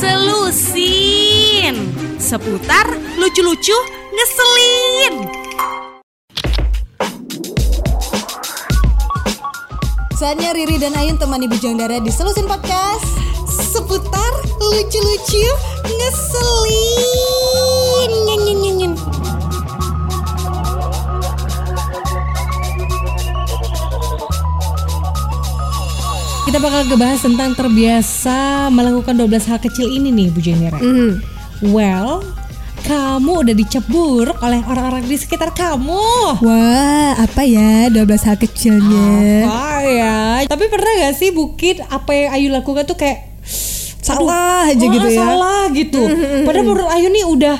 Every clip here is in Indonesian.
Selusin. Seputar lucu-lucu ngeselin. Saatnya Riri dan Ayun temani Bujang Dara di Selusin Podcast. Seputar lucu-lucu ngeselin Kita bakal ngebahas tentang terbiasa melakukan 12 hal kecil ini nih Bu Jenera. Mhm. Well, kamu udah dicap buruk oleh orang-orang di sekitar kamu. Wah apa ya 12 hal kecilnya Ah ya, tapi pernah gak sih Bukit apa yang Ayu lakukan tuh kayak Salah aja gitu ya Salah gitu. Padahal menurut Ayu nih udah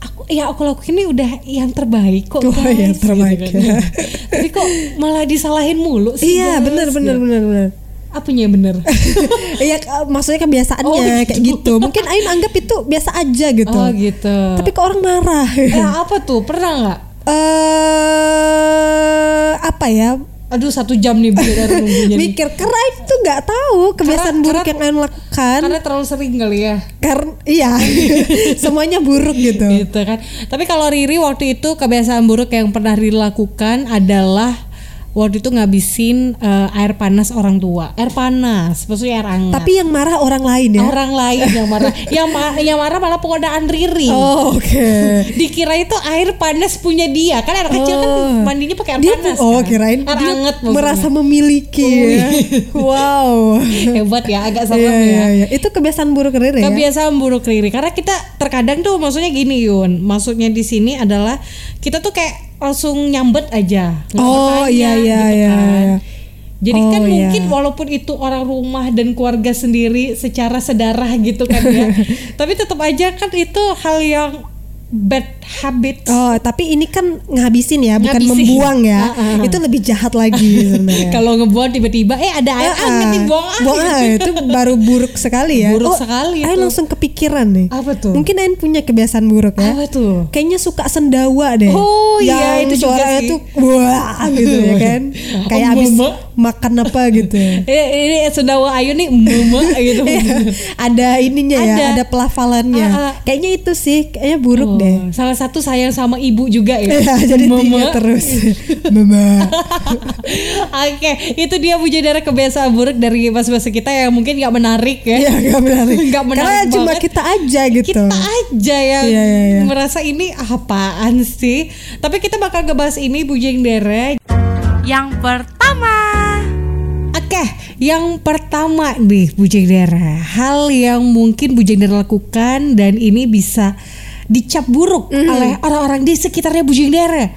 aku ya aku lakuin ini udah yang terbaik kok. Oh, guys, yang terbaik. gitu kan. tapi kok malah disalahin mulu sih. Iya guys, bener bener gitu. Apanya yang bener? Iya maksudnya kebiasaannya Oh, gitu. kayak gitu Mungkin Ayun anggap itu biasa aja gitu Oh gitu. Tapi kok orang marah eh, apa tuh? Pernah nggak? eh apa ya Aduh satu jam nih nunggunya nih. mikir karena itu nggak tahu kebiasaan Karena- buruk karena- yang Ayun lakukan Karena terlalu sering kali ya. karena iya semuanya buruk gitu Gitu kan. Tapi kalau Riri waktu itu kebiasaan buruk yang pernah Riri lakukan adalah waktu itu ngabisin eh, air panas orang tua. Air panas, maksudnya air hangat. tapi yang marah orang lain ya orang lain yang marah. yang ma- yang marah malah pengodaan Riri. oh, oke Dikira itu air panas punya dia. Kan air kecil kan Oh. mandinya pakai air dia panas. oh kan? kirain air dia hangat maksudnya. merasa memiliki ya. wow hebat ya, agak serem Iya, ya. iya, iya. itu kebiasaan buruk Riri ya kebiasaan buruk Riri karena kita terkadang tuh maksudnya gini Yun maksudnya di sini adalah kita tuh kayak langsung nyambet aja Oh, iya, iya, gitu iya, kan. iya. jadi kan Oh, mungkin iya. walaupun itu orang rumah dan keluarga sendiri secara sedarah gitu kan ya tapi tetap aja kan itu hal yang bad habit Oh, tapi ini kan ngabisin ya, bukan Ngabisin. membuang ya. Ah, ah. Itu lebih jahat lagi sebenarnya. kalau ngebuang tiba-tiba eh ada air ah. nih buang air Buang air, itu baru buruk sekali ya. Buruk sekali Ain itu. langsung kepikiran nih. Apa tuh? Mungkin Ain punya kebiasaan buruk ya. apa tuh Kayaknya suka sendawa deh. Oh, iya, itu juga suaranya sih. tuh wah gitu ya kan. Kayak Oh, habis mama. makan apa gitu. Eh, ini sendawa Ayu nih mama gitu Iya, ada ininya ya, Ada. ada pelafalannya. Ah, ah. Kayaknya itu sih, kayaknya buruk Oh, deh. Salah satu sayang sama ibu juga ya. Iya, jadi Mama. tiga terus. Mama. Oke, itu dia Bu Jadara kebiasaan buruk dari mas-mas kita yang mungkin nggak menarik ya. Iya, gak menarik. Nggak menarik Karena cuma kita aja gitu. Kita aja yang Iya, iya, iya. merasa ini apaan sih. Tapi kita bakal ngebahas ini Bu Jendera. Yang pertama Oke, yang pertama nih Bu Jendera, hal yang mungkin Bu Jendera lakukan dan ini bisa dicap buruk Mhm. oleh orang-orang di sekitarnya Bu Jendera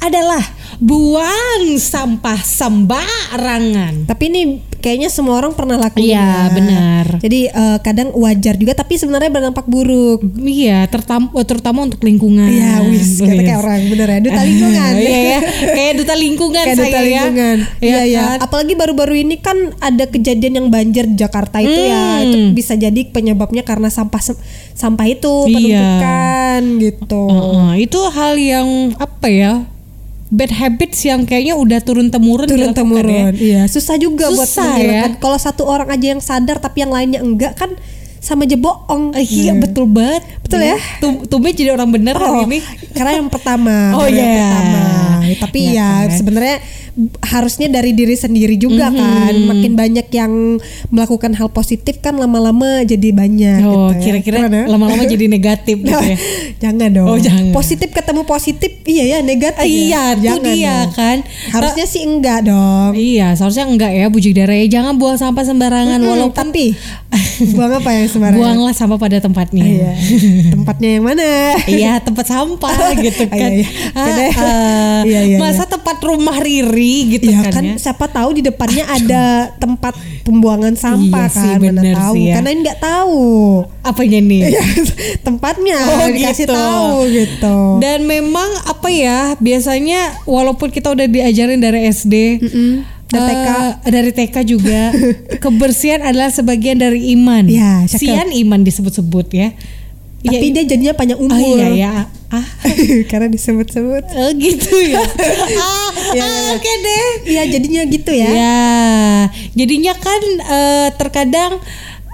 adalah buang sampah sembarangan. Tapi ini kayaknya semua orang pernah lakuin. Iya, ya. benar. Jadi eh, kadang wajar juga tapi sebenarnya berdampak buruk. Iya, terutama terutama untuk lingkungan. Iya, wis, kita kayak orang bener ya, duta lingkungan. Iya ya, kayak duta lingkungan Kayak saya duta ya. Iya, iya. kan? Apalagi baru-baru ini kan ada kejadian yang banjir di Jakarta itu ya. Hmm. Itu bisa jadi penyebabnya karena sampah sampah itu Iya. penumpukan gitu. Heeh, itu hal yang apa ya? Bad habits yang kayaknya udah turun temurun turun temurun. ya. Iya, susah juga buat Susah menghilangkan. ya. Kalau satu orang aja yang sadar tapi yang lainnya enggak kan sama aja bohong. Eh, Iya Hmm. betul banget. Betul ya? Tum- Tumben jadi orang bener Oh, hari ini. karena yang pertama. Oh, iya. pertama. Tapi Iya ya kan? sebenarnya harusnya dari diri sendiri juga Mhm. kan. Makin banyak yang melakukan hal positif kan lama-lama jadi banyak. Oh, gitu ya. kira-kira ya? lama-lama jadi negatif gitu ya. jangan dong. Oh, jangan. Positif ketemu positif, iya ya negatif. Ah, ya. iya, itu Jangan dia dong. kan. Harusnya sih enggak dong. Iya, seharusnya enggak ya Bu Jigdara ya. Jangan buang sampah sembarangan Mm-mm, walaupun tapi buang apa yang sembarangan? buanglah sampah pada tempatnya. Iya. Tempatnya yang mana? Iya tempat sampah gitu kan. Iya, iya. Oke deh. Ah, ah. Iya, iya, Masa tempat rumah Riri gitu Iya kan, kan ya. siapa tahu di depannya ada tempat pembuangan sampah Iya sih, kan mana bener tahu sih ya. karena ini nggak tahu Apanya nih? Iya, tempatnya Oh, dikasih gitu. tahu gitu Dan memang apa ya biasanya walaupun kita udah diajarin dari SD Dan eh, TK. dari TK juga kebersihan adalah sebagian dari iman. Ya, cakep. Sian iman disebut-sebut ya. tapi Ya, dia jadinya panjang Oh umur iya ya. Ah. karena disebut-sebut Oh gitu ya. ah, Iya, ah, iya. Oke deh. iya jadinya gitu ya Ya, jadinya kan eh, terkadang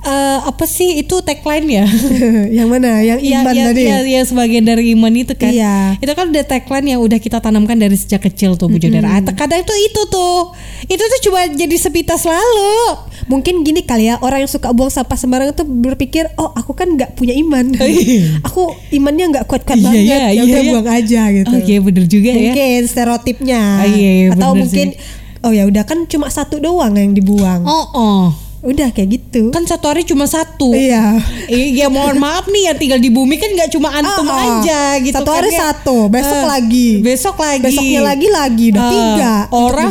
eh, apa sih itu tagline ya? yang mana? Yang Iya, iman iya, tadi. iya, iya, sebagian dari iman itu kan. Iya. Itu kan udah tagline yang udah kita tanamkan dari sejak kecil tuh Bu Jodera. Ah, Kadang itu itu tuh. Itu tuh cuma jadi sepintas lalu. Mungkin gini kali ya orang yang suka buang sampah sembarangan tuh berpikir, oh aku kan nggak punya iman, aku imannya nggak kuat-kuat Iya, banget, iya, ya iya, udah iya. buang aja gitu. Oh iya bener juga ya. Mungkin stereotipnya, Ah, iya, iya, atau mungkin oh ya udah kan cuma satu doang yang dibuang, Oh, oh. Udah kayak gitu. Kan satu hari cuma satu. Iya. Iya mohon maaf nih yang tinggal di bumi kan nggak cuma antum ah. aja gitu Satu kan hari ya. satu, besok Ah, lagi. Besok lagi. Besoknya lagi lagi, udah Ah, tiga. Orang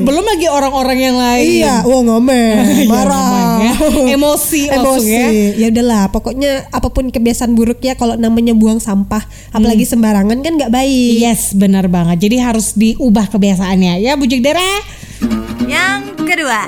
belum lagi orang-orang yang lain. Iya, wah ngomel, Iya, marah, ya. Emosi emosi. ya. Ya udahlah, pokoknya apa pun kebiasaan buruk ya kalau namanya buang sampah, apalagi Hmm. sembarangan kan nggak baik. Yes, benar banget. Jadi harus diubah kebiasaannya ya, Bu Dera. Yang kedua,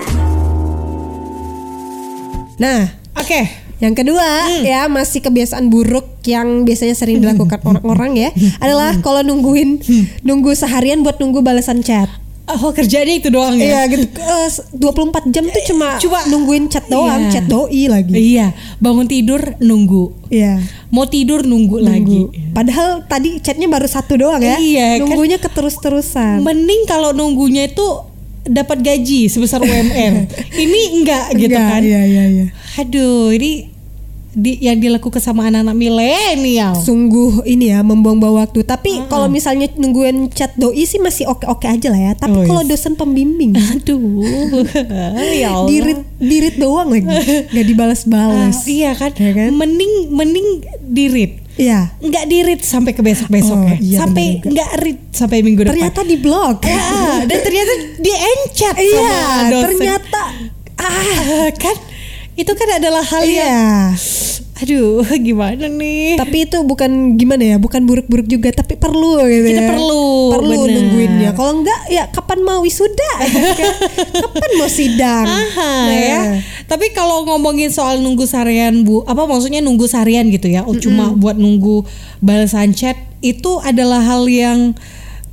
Nah, Oke. yang kedua Hmm. ya masih kebiasaan buruk yang biasanya sering dilakukan orang-orang ya adalah kalau nungguin Hmm. nunggu seharian buat nunggu balasan chat. Oh, kerjanya itu doang ya. Iya gitu. Eh, 24 jam tuh cuma Cuma- nungguin chat doang, Iya. chat doi lagi. Iya, bangun tidur nunggu. Iya. Mau tidur nunggu, lagi. Nunggu. Padahal tadi chatnya baru satu doang ya. Iya, kan- Nunggunya keterus-terusan. Mending kalau nunggunya itu dapat gaji sebesar UMR. Ini enggak gitu Enggak, kan. Iya iya iya. Aduh, ini di, yang dilakukan sama anak-anak milenial. Sungguh ini ya membuang-buang waktu. Tapi Ah. kalau misalnya nungguin chat doi sih masih oke-oke aja lah ya. Tapi Oh, kalau yes. dosen pembimbing Aduh, ya Allah. dirit dirit doang lagi, nggak dibalas-balas. iya kan? Ya kan? Mending mending dirit. Iya. Nggak dirit sampai ke besok-besok Oh, ya. iya, sampai bener juga. nggak rit sampai minggu depan. Ternyata di blog. Ya, dan ternyata di encat Iya, ternyata ah kan itu kan adalah hal yang iya. Aduh gimana nih Tapi itu bukan gimana ya, bukan buruk-buruk juga, tapi perlu gitu Kita ya. perlu, perlu bener. nungguinnya. Kalau enggak ya kapan mau wisuda? kapan mau sidang? Aha, Nah, ya. Tapi kalau ngomongin soal nunggu seharian Bu, apa maksudnya nunggu seharian gitu ya? Oh, cuma buat nunggu balasan chat itu adalah hal yang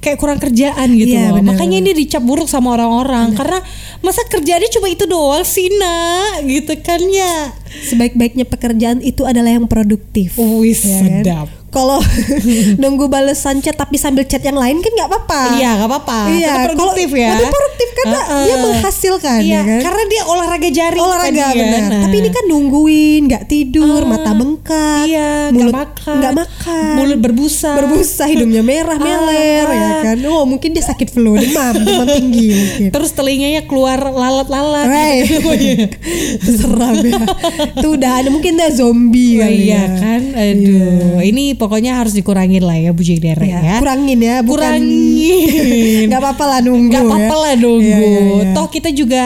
kayak kurang kerjaan gitu Iya, loh. Makanya ini dicap buruk sama orang-orang karena masa kerjaannya cuma itu doang sih, Nak, gitu kan ya. Sebaik-baiknya pekerjaan itu adalah yang produktif. Wis Ya kan? Kalau nunggu balesan chat tapi sambil chat yang lain kan nggak apa-apa. Iya, nggak apa-apa. Iya, kalau- ya. Tetap produktif karena Heeh. dia menghasilkan Iya, ya kan. karena dia olahraga jaring olahraga ya. benar. Nah. Tapi ini kan nungguin, nggak tidur, Ah, mata bengkak, Iya, nggak mulut makan. nggak makan, Mulut berbusa. berbusa, hidungnya merah meler Ah, ya ah. kan. Oh mungkin dia sakit flu, demam, demam tinggi mungkin. Terus telinganya keluar lalat-lalat. Gitu. Oh, iya. Seram ya. Itu udah ada mungkin dia zombie Oh, kali iya ya. kan, aduh, ini pokoknya harus dikurangin lah ya Bu Jidere Iya, ya. Kurangin ya, bukan Kurangin. Gak apa-apa lah nunggu Gak apa-apa ya. lah nunggu. Iya, iya, iya. Toh kita juga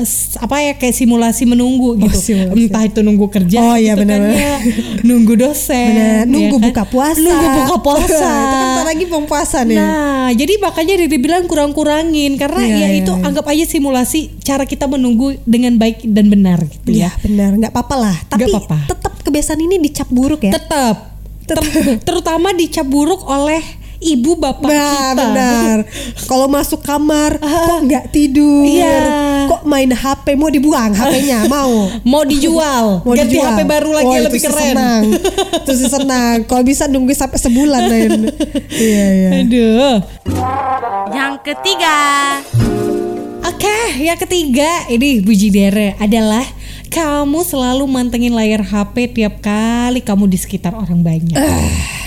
s- apa ya kayak simulasi menunggu gitu. Oh, simulasi. Entah itu nunggu kerja, Oh, iya, gitu kan ya. nunggu dosen, Bener, ya nunggu kan? buka puasa. Nunggu buka puasa. itu kan lagi mau puasa nih. Nah, jadi makanya Riri bilang kurang-kurangin karena Iya, ya iya, itu iya. anggap aja simulasi cara kita menunggu dengan baik dan benar gitu Iya ya. benar, nggak apa-apa lah. Tapi tetap kebiasaan ini dicap buruk ya. Tetap ter- terutama dicap buruk oleh ibu bapak Nah, kita. benar. Kalau masuk kamar kok nggak tidur? Iya. Kok main HP mau dibuang HP-nya mau? Mau dijual, Mau ganti dijual. HP baru lagi Oh, itu lebih keren. Senang. Terus sih senang. Kalau bisa nunggu sampai sebulan lain. iya iya. Aduh. yang ketiga, Oke, yang ketiga ini Buji Dere adalah kamu selalu mantengin layar HP tiap kali kamu di sekitar orang banyak.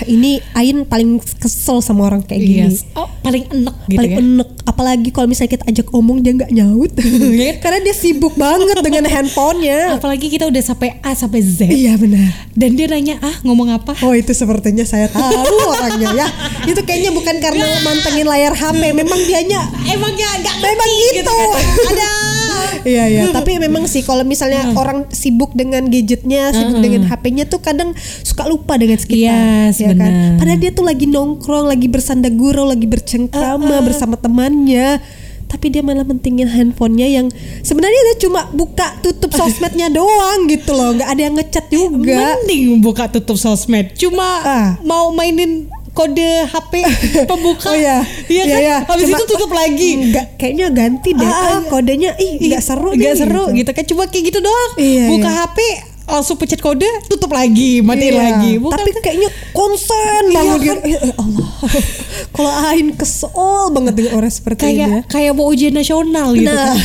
Ini Ain paling kesel sama orang kayak gini. Yes. Oh, paling enek gitu paling ya. enek apalagi kalau misalnya kita ajak omong dia nggak nyaut karena dia sibuk banget dengan handphonenya Apalagi kita udah sampai A sampai Z. iya benar Dan dia nanya, "Ah, ngomong apa?" Oh itu sepertinya saya tahu orangnya ya Itu kayaknya bukan karena mantengin layar HP Memang dianya Emangnya enggak Memang gitu Ada. Iya iya Tapi memang sih kalau misalnya orang sibuk dengan gadgetnya Sibuk dengan HP-nya tuh kadang suka lupa dengan sekitar Yes, ya kan? benar. Padahal dia tuh lagi nongkrong Lagi bersanda gurau Lagi bercengkrama Bersama temannya tapi dia malah mentingin handphonenya yang sebenarnya dia cuma buka tutup sosmednya doang gitu loh nggak ada yang ngechat juga Mending buka tutup sosmed. Cuma Ah. mau mainin kode HP pembuka. Oh iya. Iya kan? Habis Cuma- itu tutup lagi. Enggak, kayaknya ganti deh. Ah, Ah, kodenya ih enggak seru Nggak nih, seru gitu. gitu kan cuma kayak gitu doang. Iya, Buka iya. HP langsung pencet kode, tutup lagi, matiin Iya, lagi. Bukan Tapi kayaknya konsen Iya banget kan? Eh, eh, Allah. Kalau Ain kesel banget dengan orang seperti ini. ya. kayak kayak mau ujian nasional gitu Nah. kan.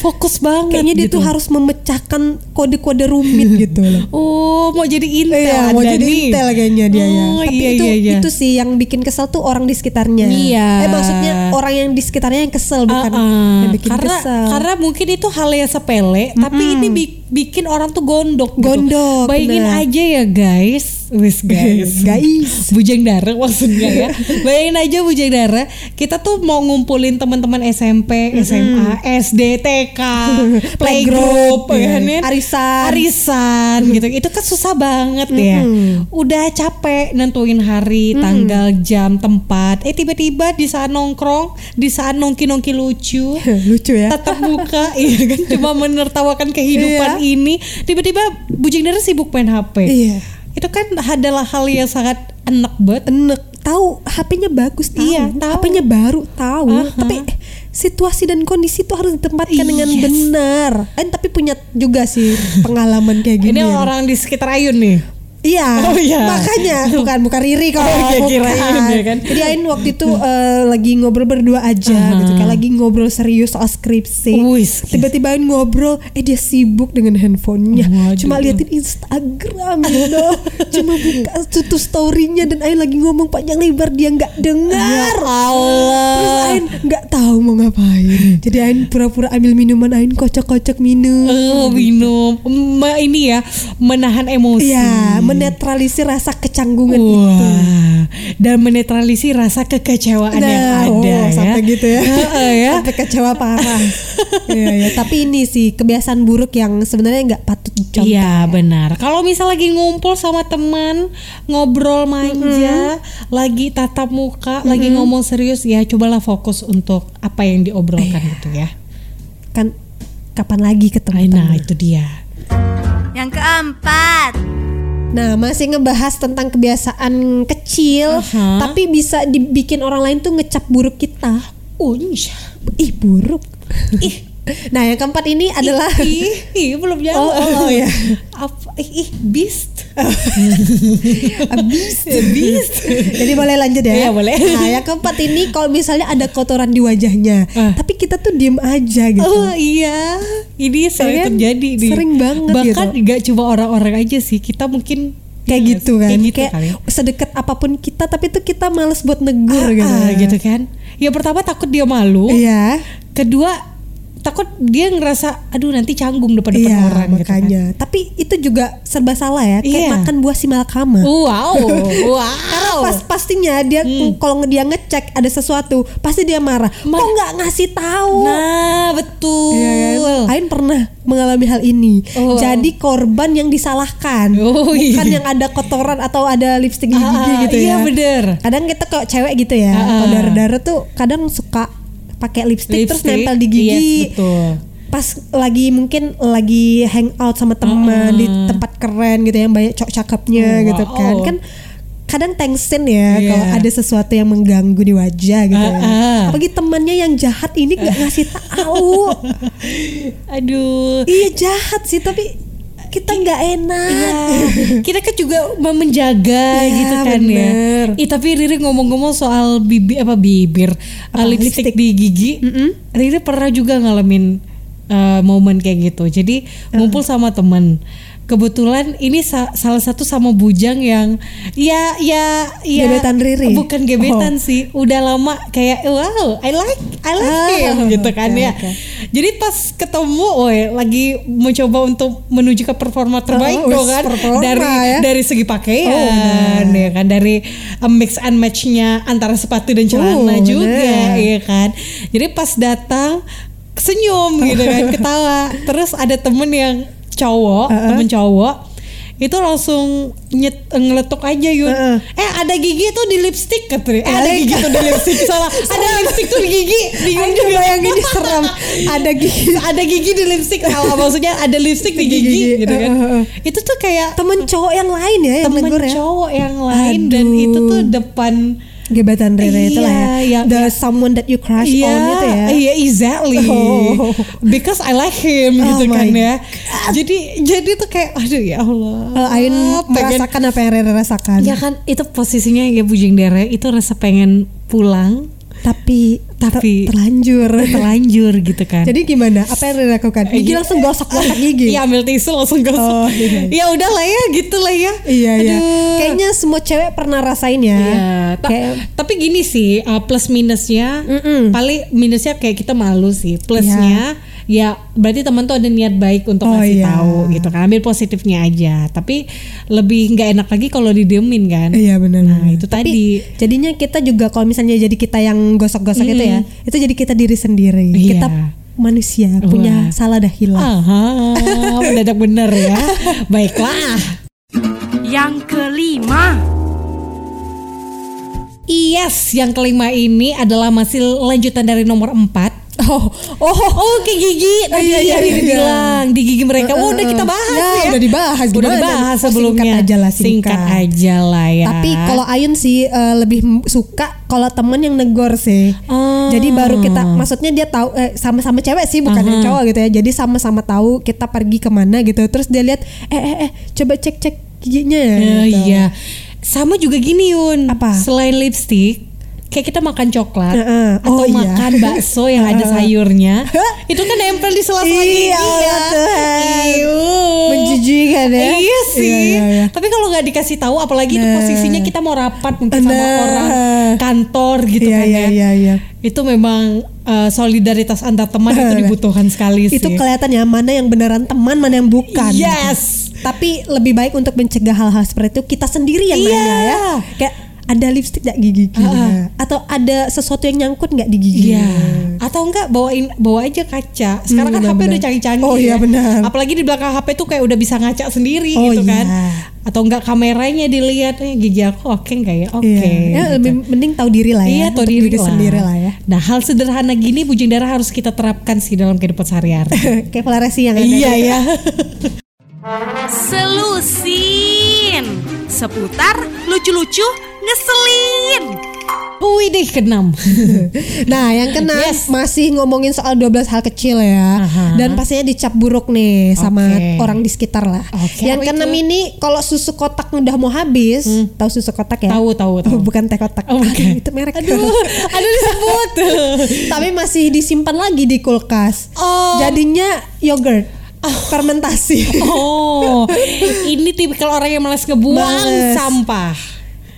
Fokus banget. Kayaknya dia gitu. tuh harus memecahkan kode-kode rumit gitu loh. Oh, mau jadi intel Iya, mau jadi nih. intel kayaknya dia ya. Oh, Tapi iya, itu iya, iya. itu sih yang bikin kesel tuh orang di sekitarnya. Iya. Eh maksudnya orang yang di sekitarnya yang kesel bukan Ah, ah. yang bikin karena kesel. karena mungkin itu hal yang sepele tapi ini bi- bikin orang tuh gondok gitu. Gondok, bayangin bener. aja ya guys wis guys Guys. bujang dara maksudnya ya bayangin aja bujang dara kita tuh mau ngumpulin teman-teman SMP SMA SD TK playgroup Playgroup, ya kan iya. ya? Arisan. arisan gitu itu kan susah banget ya udah capek nentuin hari tanggal jam tempat eh tiba-tiba di saat nongkrong di saat nongki-nongki lucu Lucu ya. tatap muka iya kan cuma menertawakan kehidupan Iya. ini tiba-tiba bujing dara sibuk main HP Iya. Itu kan adalah hal yang sangat enak banget enek tahu HP-nya bagus tahu, Iya, tahu. HP-nya baru tahu, Aha. tapi eh, situasi dan kondisi itu harus ditempatkan dengan Yes. benar. Eh tapi punya juga sih pengalaman kayak gini. ini orang di sekitar Ayun nih Iya, Oh, iya. makanya bukan bukan Riri kalau Oh, iya, kirain ya kan. Jadi Ain waktu itu eh, lagi ngobrol berdua aja Aha. gitu kan, lagi ngobrol serius soal skripsi. Tiba-tiba Ain ngobrol, eh dia sibuk dengan handphonenya, Waduh. cuma liatin Instagram gitu, cuma buka tutup storynya dan Ain lagi ngomong panjang lebar dia nggak dengar. Ya Allah Terus Ain nggak tahu mau ngapain. Jadi Ain pura-pura ambil minuman Ain kocok-kocok minum. Eh, minum Ma- ini ya menahan emosi Iya, menetralisir rasa kecanggungan itu. Wah, dan menetralisir rasa kekecewaan yang ada oh, ya. sampai gitu ya. Heeh, ya. Sampai kecewa parah. Iya, iya. Tapi ini sih kebiasaan buruk yang sebenarnya nggak patut dicontoh. Iya benar. Kalau misal lagi ngumpul sama teman, ngobrol manja, lagi tatap muka, lagi ngomong serius, ya cobalah fokus untuk apa yang diobrolkan Iya. gitu ya. Kan kapan lagi ketemu? Nah itu dia. Yang keempat. Nah, masih ngebahas tentang kebiasaan kecil, Aha. tapi bisa dibikin orang lain tuh ngecap buruk kita. Oh iya. Ih, buruk. Ih. Nah, yang keempat ini adalah ih, ih, belum Oh, jawab. oh, oh, ya. Apa? Ih, ih, beast. Abis. Jadi boleh lanjut ya? Iya, boleh. Nah, yang keempat ini kalau misalnya ada kotoran di wajahnya, Ah. tapi kita tuh diem aja gitu. Oh iya, ini sering kan? terjadi nih. Sering banget Bahkan gitu. nggak cuma orang-orang aja sih, kita mungkin kayak Iya, gitu kan kayak gitu kayak kali ya. sedekat apa pun kita tapi tuh kita males buat negur gitu Ah, gitu kan. Ya pertama takut dia malu, iya kedua takut dia ngerasa aduh nanti canggung depan-depan iya orang gitu kan. makanya tapi itu juga serba salah ya kayak Iya. makan buah si malakama Wow, wow. karena pas pastinya dia Hmm. kalau dia ngecek ada sesuatu pasti dia marah Ma- kok nggak ngasih tahu Nah, betul. Iya kan? Ain pernah mengalami hal ini. Oh. Jadi korban yang disalahkan, Oh, bukan iya. yang ada kotoran atau ada lipstick gigi Ah, gitu iya, ya. bener. Kadang kita kok cewek gitu ya, Ah, kalau ah. darah-darah tuh kadang suka pakai lipstick, terus Lipstick, nempel di gigi. yes, betul. Pas lagi mungkin lagi hangout sama teman di tempat keren gitu yang banyak cowok cakepnya. Oh, gitu wow. kan. Kan kadang tensin ya Iya. kalau ada sesuatu yang mengganggu di wajah gitu Ah, ya. ah. Apalagi temannya yang jahat ini nggak ngasih tahu. Aduh. Iya jahat sih tapi kita nggak enak. Iya, kita kan juga mau menjaga Iya, gitu kan bener. ya. Ih tapi Riri ngomong-ngomong soal bibir apa bibir, Apa, uh, lipstick, lipstick? di gigi, Riri pernah juga ngalamin uh, momen kayak gitu. Jadi ngumpul sama temen. Kebetulan ini sa- salah satu sama bujang yang ya ya ya Gebetan Riri? bukan gebetan sih, udah lama kayak wow I like I like Ah, him gitu kan ya. oke. Jadi pas ketemu, woi lagi mencoba untuk menuju ke performa terbaik Oh, wis, kan performa dari ya. dari segi Oh, pakaian ya kan dari uh, mix and matchnya antara sepatu dan celana Oh, juga bener. ya kan. Jadi pas datang senyum gitu kan ketawa. Terus ada temen yang cowok, Uh-uh. temen cowok itu langsung nyet, ngeletuk aja yun. Heeh. Eh ada gigi tuh di lipstick katanya. Eh ada gigi tuh di lipstick salah. ada lipstick tuh di gigi. Bingung juga. bayanginnya serem. Ada gigi. ada gigi di lipstick salah maksudnya ada lipstick di gigi, Gigi. gitu kan. Heeh. Itu tuh kayak Temen cowok yang lain ya yang temen ya. cowok yang lain dan Aduh. itu tuh depan Gebetan Rere itu lah ya. Iya, The iya. someone that you crush Iya, on itu ya. Iya, exactly. Oh. Because I like him Oh gitu kan ya. Jadi jadi tuh kayak aduh ya Allah. Ayun pengen- merasakan apa yang Rere rasakan. Ya kan itu posisinya ya Bujing Dere itu rasa pengen pulang Tapi Tapi- ter- terlanjur. terlanjur gitu kan. Jadi gimana? Apa yang Rere lakukan? Gigi Iya. langsung gosok-gosok gigi. Iya ambil tisu langsung gosok. Oh, iya. Ya udah lah ya gitu lah ya. Iya iya. Kayaknya semua cewek pernah rasain ya. Iya, ta- Kayak tapi gini sih uh, plus minusnya Mm-mm. paling minusnya kayak kita malu sih. Plusnya ya berarti teman tuh ada niat baik untuk Oh, kasih iya. tahu gitu kan. Ambil positifnya aja. Tapi lebih nggak enak lagi kalau didiemin kan. Iya benar. Nah, itu tadi. Jadinya kita juga kalau misalnya jadi kita yang gosok-gosok itu ya, itu jadi kita diri sendiri. Iya. Kita manusia punya Wah. salah dah hilang. Mendadak bener ya. Baiklah. Yang kelima. Yes, yang kelima ini adalah masih lanjutan dari nomor 4 Oh, oh, Oh ke gigi tadi iya, iya, yang iya. dibilang di gigi mereka. Oh, udah kita bahas Ya, ya. udah dibahas. Udah Gimana? dibahas Oh, sebelumnya. singkat aja lah, singkat. aja lah ya. Tapi kalau Ayun sih eh, lebih suka kalau temen yang negor sih. Oh. Jadi baru kita, maksudnya dia tahu eh, sama-sama cewek sih, bukan yang cowok gitu ya. Jadi sama-sama tahu kita pergi ke mana gitu. Terus dia lihat, eh eh eh, coba cek cek giginya ya. Eh, gitu. iya. Sama juga gini Yun. Apa? Selain lipstick kayak kita makan coklat Heeh. atau Oh, iya. makan bakso yang ada sayurnya itu kan nempel di sela-sela gigi Iya, ya. Menjijikan ya. Iya sih. Iya, iya, iya. Tapi kalau nggak dikasih tahu, apalagi itu Nah. posisinya kita mau rapat mungkin sama Nah. orang kantor gitu Iya, kan iya, ya. iya, iya. Itu memang uh, solidaritas antar teman itu dibutuhkan sekali sih. Itu kelihatan ya mana yang beneran teman, mana yang bukan. Yes. Tapi lebih baik untuk mencegah hal-hal seperti itu kita sendiri yang Iya. nanya ya. Kayak ada lipstick nggak di giginya? Atau ada sesuatu yang nyangkut nggak di giginya? Iya. Atau enggak bawain bawa aja kaca. Sekarang Hmm, kan HP benar-benar. udah canggih-canggih. Oh, iya, ya. benar. Apalagi di belakang HP tuh kayak udah bisa ngaca sendiri Oh, gitu kan. iya. Atau enggak kameranya dilihat eh gigi aku oke enggak ya? Oke. Iya. Ya, gitu. lebih mending tahu diri lah ya. Iya, tahu untuk diri, lah. sendiri lah ya. Nah, hal sederhana gini Bujing Darah harus kita terapkan sih dalam kehidupan sehari-hari. Kayak Floresi yang ada. iya ya. Selusin. Seputar lucu-lucu ngeselin. Wih deh keenam. Nah, yang keenam Yes. masih ngomongin soal 12 hal kecil ya. Aha. Dan pastinya dicap buruk nih sama Oke. orang di sekitar lah. Oke, yang keenam ini kalau susu kotak udah mau habis, tahu susu kotak ya? Tahu, tahu, tahu. Oh, bukan teh kotak. Oh. Aduh, itu merek. Aduh, aduh disebut. Tapi masih disimpan lagi di kulkas. Oh. Jadinya yogurt. Fermentasi. Oh, ini tipikal orang yang malas ngebuang Males. sampah.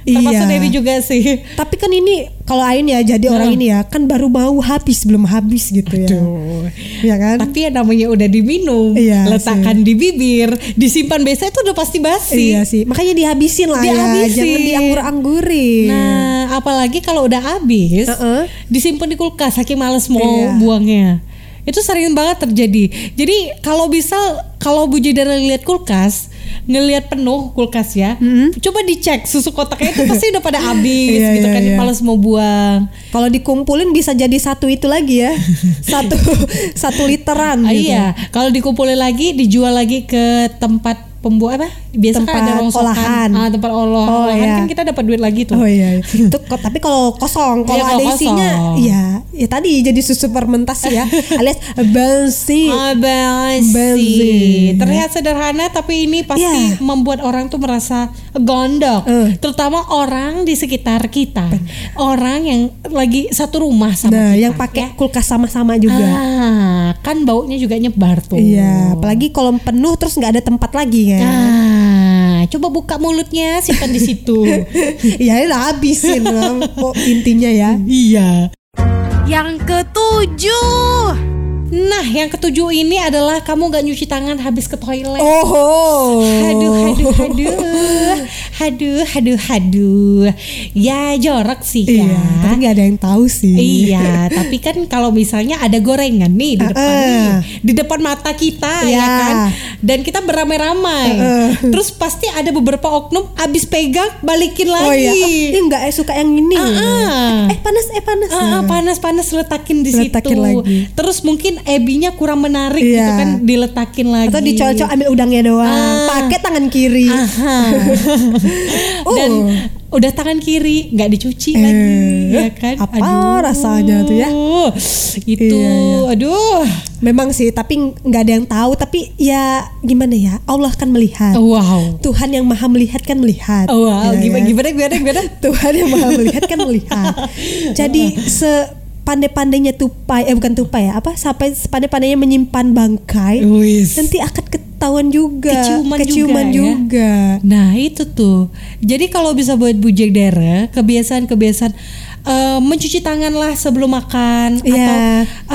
Termasuk Iya. Dewi juga sih. Tapi kan ini kalau Ain ya jadi orang ini ya kan baru mau habis belum habis gitu ya. Aduh. Ya kan? Tapi ya namanya udah diminum, Iya letakkan di bibir, disimpan biasanya itu udah pasti basi. Iya sih, makanya dihabisin lah Dihabisin. ya, jangan dianggur-anggurin. Nah, apalagi kalau udah habis, Heeh. disimpan di kulkas, saking males mau Iya. buangnya. Itu sering banget terjadi. Jadi kalau bisa, kalau Bu Jidara lihat kulkas, ngelihat penuh kulkas ya, coba dicek susu kotaknya itu pasti udah pada habis Iya, gitu iya, kan, iya. males mau buang. Kalau dikumpulin bisa jadi satu itu lagi ya, satu satu literan. Ah, gitu. iya, kalau dikumpulin lagi, dijual lagi ke tempat pembuat apa? Biasa kan ada Tempat rongsokan. olahan. Ah, tempat olah, Oh, olahan iya. kan kita dapat duit lagi tuh. Oh iya, iya. itu kok tapi kalau kosong, kalau Iya, kalau ada isinya, kosong. ya, ya tadi jadi susu fermentasi ya, alias bensin. Ah, basi. Basi. Terlihat sederhana tapi ini pasti Iya. membuat orang tuh merasa gondok. Eh. Terutama orang di sekitar kita. Orang yang lagi satu rumah sama Nah, kita. yang pakai kulkas sama-sama juga. Ah, kan baunya juga nyebar tuh. Iya, apalagi kalau penuh terus nggak ada tempat lagi kan. Ah, coba buka mulutnya, simpan di situ. ya lah habisin intinya ya. iya. Yang ketujuh. Nah, yang ketujuh ini adalah kamu gak nyuci tangan habis ke toilet. Oh. Aduh, aduh, aduh, Haduh, haduh, haduh. Ya jorok sih kan. Iya, tapi nggak ada yang tahu sih. Iya, tapi kan kalau misalnya ada gorengan nih di depan Uh-uh. nih, di depan mata kita ya Iya. kan, dan kita beramai-ramai, Uh-uh. terus pasti ada beberapa oknum abis pegang balikin Oh lagi. iya, Ih, nggak eh, suka yang ini. Ah-ah. Eh panas, eh panas. Ah, ah, panas-panas letakin di Letakin situ. lagi. Terus mungkin ebinya kurang menarik gitu Iya. kan diletakin lagi. Atau dicocok ambil udangnya doang, Ah. pakai tangan kiri. Dan udah tangan kiri nggak dicuci Oh. Eh, lagi ya kan. apa rasanya tuh ya? Itu Iya, iya. aduh. Memang sih, tapi nggak ada yang tahu. Tapi ya gimana ya, Allah kan melihat. Wow. Tuhan yang maha melihat kan melihat. Oh, wow, Ya gimana, kan? gimana gimana gimana? Tuhan yang maha melihat kan melihat. Jadi sepandai-pandainya tupai, eh bukan tupai ya, apa? Sampai sepandai-pandainya menyimpan bangkai, Wis. nanti akan ketahuan juga, Keciuman juga, Keciuman ya. juga. Nah itu tuh. Jadi kalau bisa buat bujek darah, kebiasaan-kebiasaan eh, mencuci tangan lah sebelum makan Iya. atau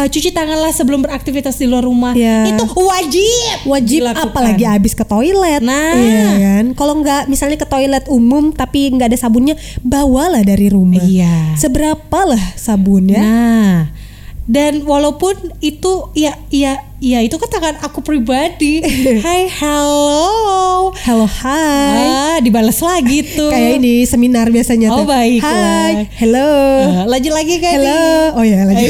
eh, cuci tangan lah sebelum beraktivitas di luar rumah. Iya. Itu wajib. Wajib dilakukan. apalagi habis ke toilet. Nah. Iya kan? Kalau nggak misalnya ke toilet umum tapi nggak ada sabunnya, bawalah dari rumah. Iya. Seberapa lah sabun ya? Nah, dan walaupun itu ya ya ya itu kan tangan aku pribadi. Hai, hello. Halo, hai. Ah, dibalas lagi tuh. Kayak ini seminar biasanya Oh, tuh. baiklah. Hai, hello. Ah, lanjut lagi kan? Hello. Oh ya, lagi.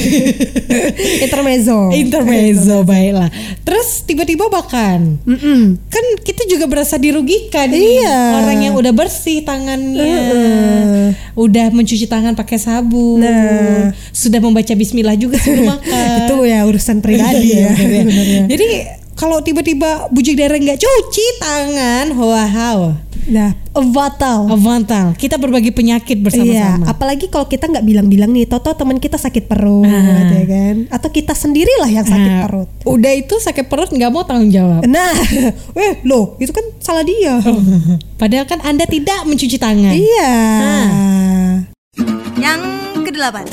Intermezzo. Intermezzo baiklah. Terus tiba-tiba makan. Mm-mm. Kan kita juga berasa dirugikan nih. Iya. Orang yang udah bersih tangannya. Heeh. Udah mencuci tangan pakai sabun. Nah. Sudah membaca bismillah juga sebelum makan. Itu ya urusan pribadi Iya, ya. Jadi kalau tiba-tiba bujuk darah nggak cuci tangan, wow, Nah, batal. avantal. Kita berbagi penyakit Iya, bersama-sama. apalagi kalau kita nggak bilang-bilang nih, toto teman kita sakit perut, Ah. ya kan? Atau kita sendirilah yang sakit Nah, perut. Udah itu sakit perut nggak mau tanggung jawab. Nah, eh loh, itu kan salah dia. Padahal kan anda tidak mencuci tangan. Iya. Yang kedelapan.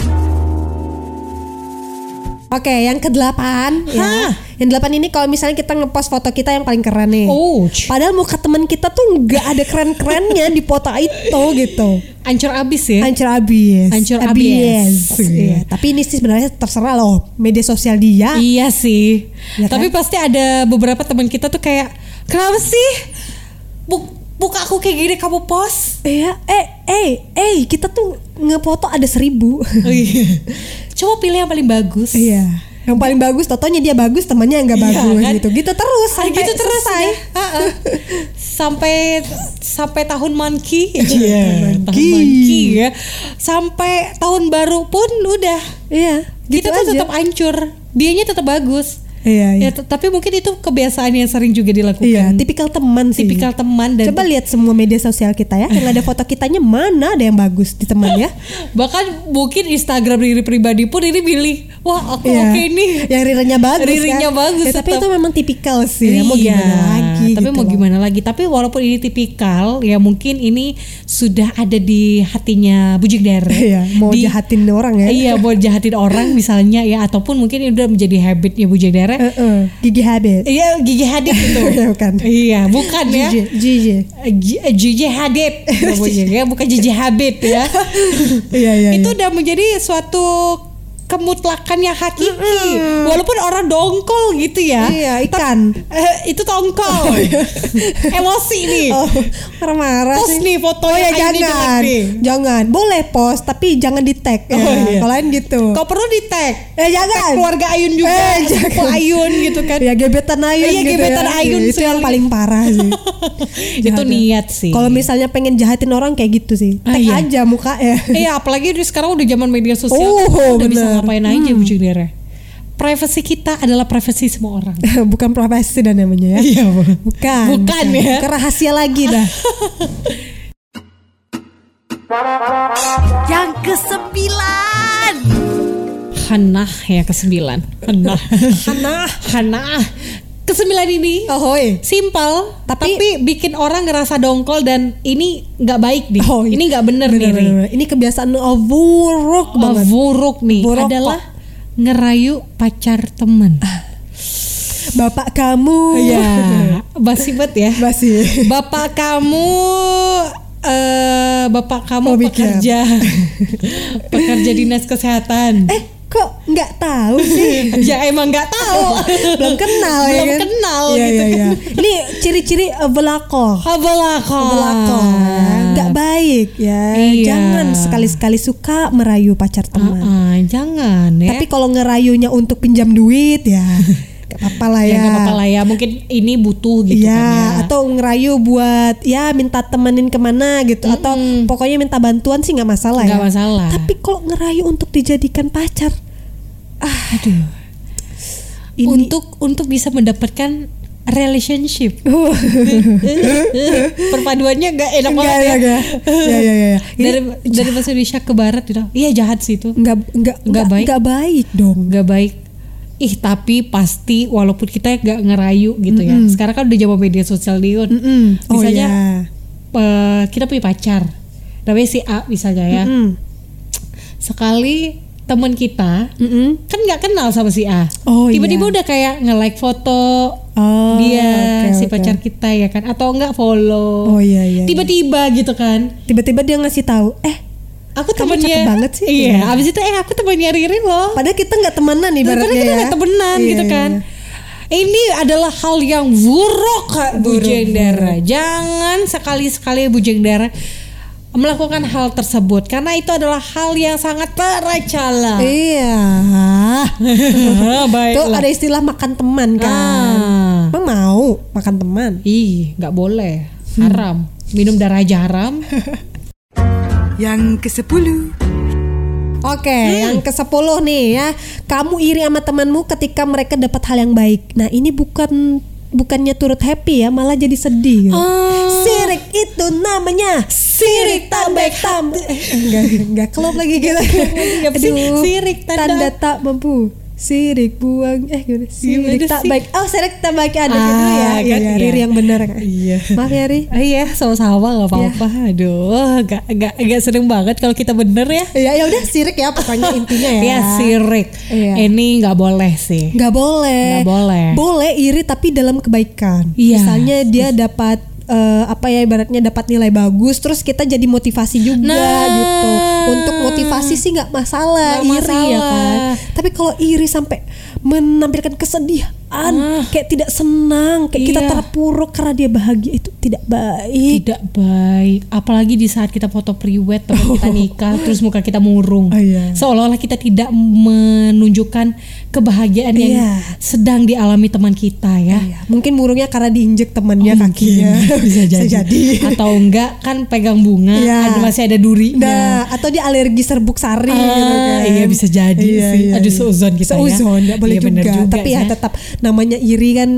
Oke, yang kedelapan ya. Yang delapan ini kalau misalnya kita ngepost foto kita yang paling keren nih. Ouch. Padahal muka teman kita tuh nggak ada keren-kerennya di foto itu gitu. Ancur abis ya. Hancur abis. Hancur abis. abis. Iya. Tapi ini sih sebenarnya terserah loh media sosial dia. Iya sih. Ya kan? Tapi pasti ada beberapa teman kita tuh kayak kenapa sih? Buk buka aku kayak gini kamu post? Iya. Eh, eh, eh, kita tuh ngefoto ada seribu. Oh iya. Coba pilih yang paling bagus. Iya. Yang paling bagus, totonya dia bagus, temannya yang nggak Iya, bagus kan? gitu. Gitu terus Ah, sampai gitu terus selesai. ya. Heeh. sampai sampai tahun monkey. Iya, tahun monkey. ya. Sampai tahun baru pun udah. Iya, gitu kita tuh aja. tetap hancur. Dianya tetap bagus. Iya, iya. Ya, tapi mungkin itu kebiasaan yang sering juga dilakukan. Iya, tipikal teman sih. Tipikal teman dan Coba lihat semua media sosial kita ya, yang ada foto kitanya mana ada yang bagus di teman ya? bahkan mungkin Instagram diri pribadi pun ini pilih wah aku Iya. oke nih Yang rirenya bagus Rirenya kan? bagus Ya, tapi tetap. itu memang tipikal sih. ya. Mau Iya, gimana lagi? tapi gitu mau loh. gimana lagi tapi walaupun ini tipikal ya mungkin ini sudah ada di hatinya Bujik Dare Iya, mau Di- jahatin orang ya. iya mau jahatin orang misalnya ya ataupun mungkin ini udah menjadi habitnya Bujik Dare Heeh, Gigi habit. iya Gigi Hadid itu bukan. iya bukan ya Gigi, Gigi. Gigi Hadid ya bukan Gigi Habib ya Iya, iya. itu iya. udah menjadi suatu kemutlakan yang hakiki walaupun orang dongkol gitu ya Iya, ikan. Eh, itu tongkol emosi nih Oh, marah-marah post sih. nih foto Oh ya jangan, nih. jangan. Boleh post tapi jangan di tag. Ya. Oh, iya. Kalau lain gitu. kau perlu di tag Eh jangan. keluarga Ayun juga Eh, jangan. Ayun gitu kan Ya gebetan Ayun Iya, gitu gebetan ya. Ayun Itu yang paling parah sih. itu Jangan. niat sih Kalau misalnya pengen jahatin orang kayak gitu sih. Ah, Tag iya. aja muka ya. Iya apalagi di sekarang udah zaman media sosial Oh, udah bisa ngapain aja bujung daerah Privacy kita adalah privacy semua orang Bukan profesi dan namanya ya. Iya Bukan. Bukan ya. Bukan rahasia lagi dah. Yang kesembilan. Hanah ya kesembilan Hanah Hanah Hanah Kesembilan ini Ahoy. Simpel tapi, Tapi- bikin orang ngerasa dongkol dan ini nggak baik nih Oh, iya. Ini nggak bener, nih Bener, Ri. bener, bener. Ini kebiasaan oh, buruk Oh, banget. buruk nih Buruk adalah ngerayu pacar teman. Bapak kamu. Ya, basi banget ya. Masih. Bapak kamu eh bapak kamu Oh, pekerja pekerja dinas kesehatan. Eh, kok nggak tahu sih? ya emang nggak tahu. Belum kenal ya Belum kan? kenal Iya, gitu iya, kan. iya. Ini ciri-ciri belako. Belako. Nggak baik ya. Iya. Jangan sekali-sekali suka merayu pacar teman. Ah, jangan ya. Tapi kalau ngerayunya untuk pinjam duit ya gak apa-apa lah ya ya. apa-apa lah ya. Mungkin ini butuh gitu Iya, kan ya. atau ngerayu buat ya minta temenin ke mana gitu atau pokoknya minta bantuan sih nggak masalah Nggak ya. masalah. Tapi kalau ngerayu untuk dijadikan pacar, ah, Aduh. ini Untuk untuk bisa mendapatkan relationship. Oh. Perpaduannya nggak enak Enggak, banget ya. enggak, enggak. Ya, ya, ya, ya. Ini Dari dari bahasa Indonesia ke barat gitu. Iya jahat sih itu. nggak nggak Nggak baik. nggak baik dong. nggak baik ih tapi pasti walaupun kita nggak ngerayu gitu ya sekarang kan udah zaman media sosial Dion Mm-mm. Oh misalnya ya. eh, kita punya pacar namanya si A misalnya ya Mm. sekali teman kita Mm-mm. kan nggak kenal sama si A Oh, tiba-tiba iya. udah kayak nge-like foto Oh, dia oke, si oke. pacar kita ya kan atau enggak follow Oh iya iya. tiba-tiba gitu kan Tiba-tiba dia ngasih tahu, eh aku temennya cakep banget sih. iya Iya. abis itu eh aku temennya Riri loh padahal kita nggak temenan nih Padahal ibaratnya kita ya. nggak temenan Iya, gitu iya, kan. iya. Ini adalah hal yang buruk Kak Bujeng Dara. Jangan sekali-sekali Bujeng Dara melakukan hal tersebut karena itu adalah hal yang sangat tercela. Iya. Tuh Baiklah. ada istilah makan teman kan. Ah. Emang mau makan teman? Ih, nggak boleh. Haram. Minum darah aja haram. Yang ke-10 Oke, Hmm. yang ke 10 nih ya. Kamu iri sama temanmu ketika mereka dapat hal yang baik. Nah, ini bukan bukannya turut happy ya, malah jadi sedih. gitu. Ah. Sirik itu namanya sirik tak baik tam. Eh, enggak enggak klop lagi gitu. Sirik tanda- tanda tak mampu. Sirik buang eh gimana? Sirik tak sih? baik. Oh, sirik tak baik ada Ah, dulu ya. Iya, kan, iya, iya. Yang benar kan. Iya. Maaf ya, Ri. Ah, iya, sama-sama nggak apa-apa. Aduh, gak, gak, gak seneng banget kalau kita bener ya. Ya ya udah sirik ya pokoknya intinya ya. Ya sirik. Iya. Ini nggak boleh sih. Nggak boleh. Nggak boleh. Boleh iri tapi dalam kebaikan. Iya. Misalnya dia dapat eh, apa ya ibaratnya dapat nilai bagus, terus kita jadi motivasi juga Nah. gitu. Untuk motivasi sih nggak masalah, Nggak iri ya masalah. kan. Tapi kalau iri sampai menampilkan kesedihan, kayak tidak senang, kayak kita Iya. terpuruk karena dia bahagia itu tidak baik. Tidak baik. Apalagi di saat kita foto priwet teman kita nikah, terus muka kita murung. Oh, iya. Seolah-olah kita tidak menunjukkan kebahagiaan yang Iya. sedang dialami teman kita ya. Iya, mungkin murungnya karena diinjek temannya Oh, kakinya. mungkin. bisa jadi. Atau enggak kan pegang bunga, Iya. ada masih ada durinya. Nah, atau dia alergi serbuk sari Ah, gitu kan. iya, bisa jadi sih. Aduh, seuzon kita ya. Seuzon, boleh Iya, juga. juga Tapi ya ya. tetap namanya iri kan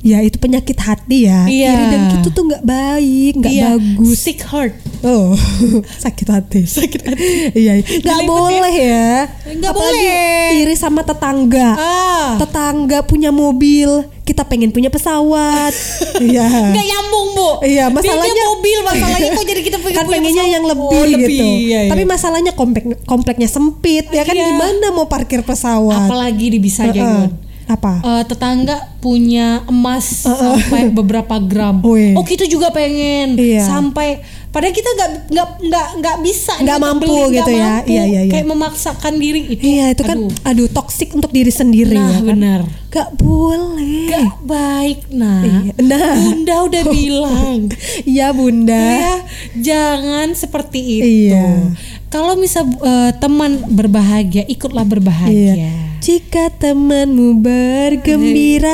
ya itu penyakit hati ya. Iya. Iri dan gitu tuh nggak baik, nggak Iya, bagus. Sick heart. Oh, sakit hati. Sakit hati. iya, nggak boleh ya. Nggak boleh. iri sama tetangga. Ah. Tetangga punya mobil, kita pengen punya pesawat. Iya. Nggak nyambung, Bu. Iya, masalahnya dia mobil, masalahnya kok jadi kita pengen kan punya pengennya pesawat? yang lebih, Oh, lebih, gitu. iya, iya. Tapi masalahnya komplek kompleknya sempit ya kan Iya. gimana mau parkir pesawat? apalagi di bisa Heeh. Gun. Apa? Eh, tetangga punya emas sampai beberapa gram. Wih. Oh kita juga pengen Iya. sampai padahal kita nggak nggak nggak nggak bisa Nggak mampu beli, gitu ya. mampu. Iya, iya, iya. Kayak memaksakan diri itu. Iya itu kan aduh, aduh toksik untuk diri sendiri Nah, ya kan. benar. Gak boleh. Gak baik nah. Iya. Nah. Bunda udah bilang. Iya bunda. ya jangan seperti itu. Iya. Kalau misal eh, teman berbahagia, ikutlah berbahagia. Iya. Jika temanmu bergembira.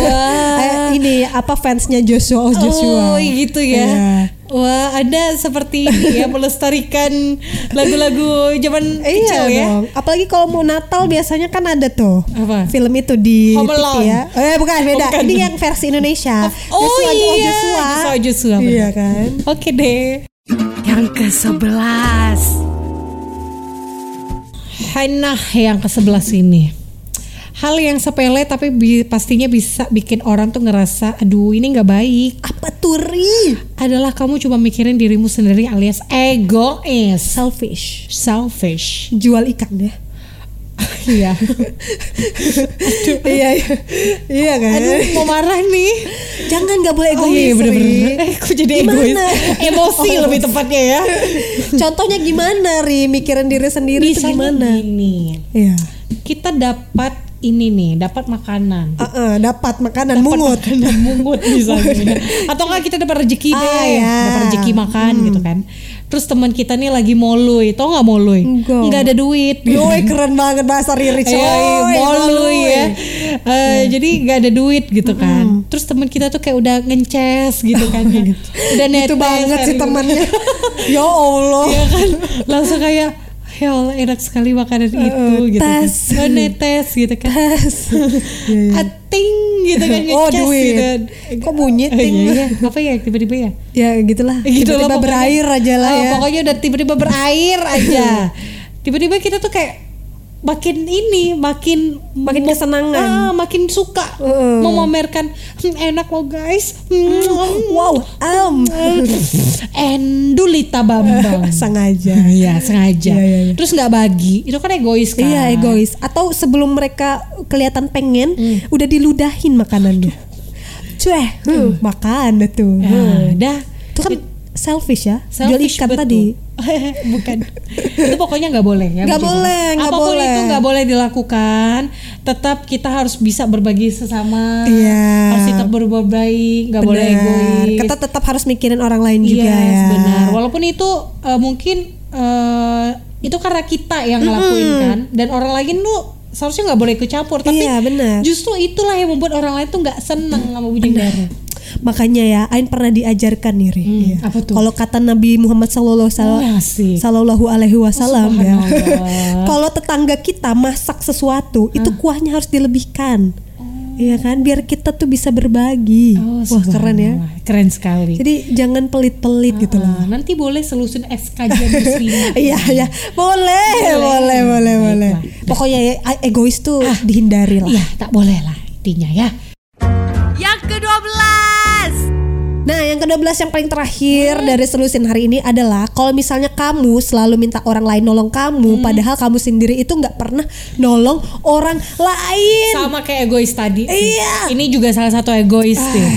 Wah. Eh, ini apa fansnya Joshua oh, Joshua. Oh gitu ya. Iya. Wah, Anda seperti ini ya melestarikan lagu-lagu zaman kecil Iya ya. dong. Apalagi kalau mau Natal biasanya kan ada tuh Apa? film itu di Home TV Alone. ya. Eh bukan beda. bukan. Ini yang versi Indonesia. Oh Joshua, iya, Joshua. Joshua, Joshua, Iya kan. Oke deh. Yang ke-11 Nah, yang ke-11 ini. Hal yang sepele tapi bi- pastinya bisa bikin orang tuh ngerasa aduh ini nggak baik. Apa tuh Ri? Adalah kamu cuma mikirin dirimu sendiri alias egois, Selfish. selfish. Jual ikan ya. Iya. iya iya iya kan Aduh, mau marah nih. jangan nggak boleh Oh egois iya Ri. bener-bener. Eh, kok jadi egois? Gimana? Emosi Oh, lebih tepatnya ya. contohnya gimana ri mikirin diri sendiri itu Misalnya gimana gini, iya kita dapat ini nih, dapat makanan. Ah, ah, dapat makanan Dapat mungut makanan mungut misalnya. Atau enggak kita dapat rezeki deh, Ah, ya. dapat rezeki makan gitu kan. Terus teman kita nih lagi moluy, tau nggak moluy? Enggak. Nggak ada duit. Yoi keren banget bahasa Riri coy Iya, moluy ya. Eh, Jadi nggak ada duit gitu kan. Terus teman kita tuh kayak udah ngences gitu kan. ya. Udah netes. itu banget sih temannya ya Allah Iya kan langsung kayak ya Allah enak sekali makanan itu gitu kan. tes. Oh, netes gitu kan tes ating gitu kan oh duit gitu. kok bunyi Oh, ting iya, iya. apa ya tiba-tiba ya ya gitulah gitu tiba-tiba pokoknya. berair aja lah Oh, ya pokoknya udah tiba-tiba berair aja tiba-tiba kita tuh kayak makin ini makin Makin kesenangan. ah, makin suka Heeh. memamerkan "Hmm, enak loh guys Hmm, wow am Endulita Bambang sengaja Iya sengaja. Iya, iya, iya. Terus nggak bagi, itu kan egois kan? Iya egois Atau sebelum mereka kelihatan pengen Hmm. Udah diludahin makanannya Cueh hmm, Makan dah tuh Ya, Hmm. dah. Itu kan selfish ya Jual Selfish ikan betul. tadi Bukan. itu pokoknya nggak boleh ya. Nggak boleh, nggak Apa pun boleh. itu nggak boleh dilakukan. Tetap kita harus bisa berbagi sesama. Iya. Harus tetap berbuat baik, nggak boleh egois. Kita tetap harus mikirin orang lain juga Yes, ya benar. Walaupun itu eh, mungkin eh, itu karena kita yang ngelakuin kan, dan orang lain tuh seharusnya nggak boleh ikut campur. Tapi Iya, justru itulah yang membuat orang lain tuh nggak seneng sama Bujang. Makanya ya, Ain pernah diajarkan nih, Ri. Hmm, Iya. apa tuh? Kalau kata Nabi Muhammad Sallallahu Oh, asik. Sallallahu Alaihi Wasallam ya. Kalau tetangga kita masak sesuatu, itu kuahnya harus dilebihkan. Iya kan, biar kita tuh bisa berbagi. Oh, Wah keren ya. Keren sekali. Jadi jangan pelit-pelit gitu loh. Ah, nanti boleh selusun es kajian muslimah. Iya iya boleh boleh boleh boleh. Baiklah. Pokoknya ya, egois tuh dihindari lah. Iya, tak boleh lah intinya ya. Yang ke-12 Nah, yang ke-12 yang paling terakhir dari solusin hari ini adalah kalau misalnya kamu selalu minta orang lain nolong kamu, padahal kamu sendiri itu nggak pernah nolong orang lain. Sama kayak egois tadi. Iya. Ini juga salah satu egois deh.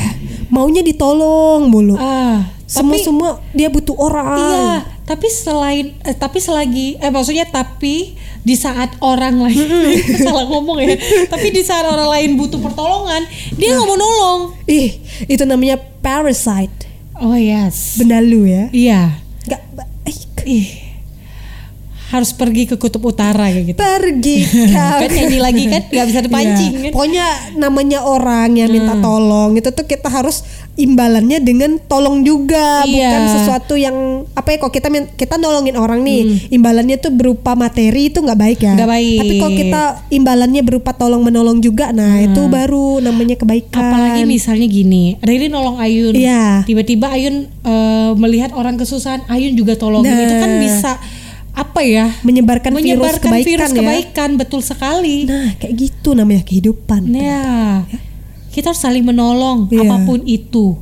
Maunya ditolong mulu. Ah, semua tapi- semua dia butuh orang. Iya, tapi selain eh, tapi selagi eh maksudnya tapi di saat orang lain salah ngomong ya. Tapi di saat orang lain butuh pertolongan, dia nggak mau nolong. Ih, itu namanya parasite. Oh yes. Benalu ya. Iya. Nggak eh, Ih. Harus pergi ke kutub utara kayak gitu. pergi kan nyanyi lagi kan nggak bisa dipancing Iya. kan. Pokoknya namanya orang yang minta tolong itu tuh kita harus imbalannya dengan tolong juga, Iya. bukan sesuatu yang apa ya? Kok kita kita nolongin orang nih, imbalannya tuh berupa materi itu nggak baik ya. Hmm. Nggak baik. Tapi kok kita imbalannya berupa tolong menolong juga, nah itu baru namanya kebaikan. Apalagi misalnya gini, Riri nolong Ayun, Iya. tiba-tiba Ayun eh, melihat orang kesusahan, Ayun juga tolongin, Nah. itu kan bisa apa ya? menyebarkan, menyebarkan virus kebaikan virus ya. kebaikan, betul sekali. Nah, kayak gitu namanya kehidupan. Ya, kita harus saling menolong Iya. apa pun itu.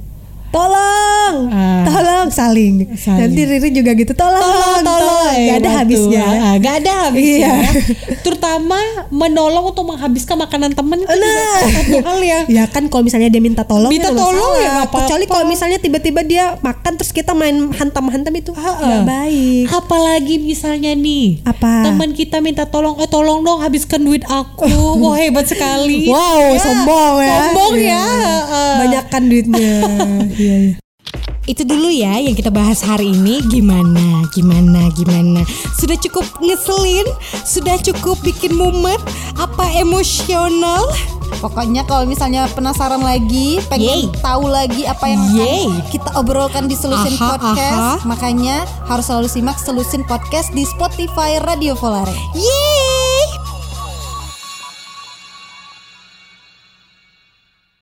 Tolong, Ah. tolong saling. Saling. Nanti Riri juga gitu, tolong, tolong. Eh, Gak ada betul. habisnya. Ah, Gak ada habisnya. Iya. Terutama menolong untuk menghabiskan makanan temen itu Nah. satu hal ya. Ya kan kalau misalnya dia minta tolong Minta ya tolong ya nggak apa-apa. Kecuali kalau misalnya tiba-tiba dia makan terus kita main hantam-hantam itu nggak Ah. baik. Apalagi misalnya nih, Apa? teman kita minta tolong, eh tolong dong habiskan duit aku. Wah hebat sekali. Wow, sombong ya. Sombong Iya. ya. Ah. Banyakkan duitnya. Iya, iya. Itu dulu ya yang kita bahas hari ini Gimana, gimana, gimana Sudah cukup ngeselin Sudah cukup bikin mumet Apa emosional Pokoknya kalau misalnya penasaran lagi, pengen Yeay. tahu lagi apa yang Yeay. kita obrolkan di Selusin Aha, Podcast, aha. makanya harus selalu simak Selusin Podcast di Spotify Radio Volare. Yeay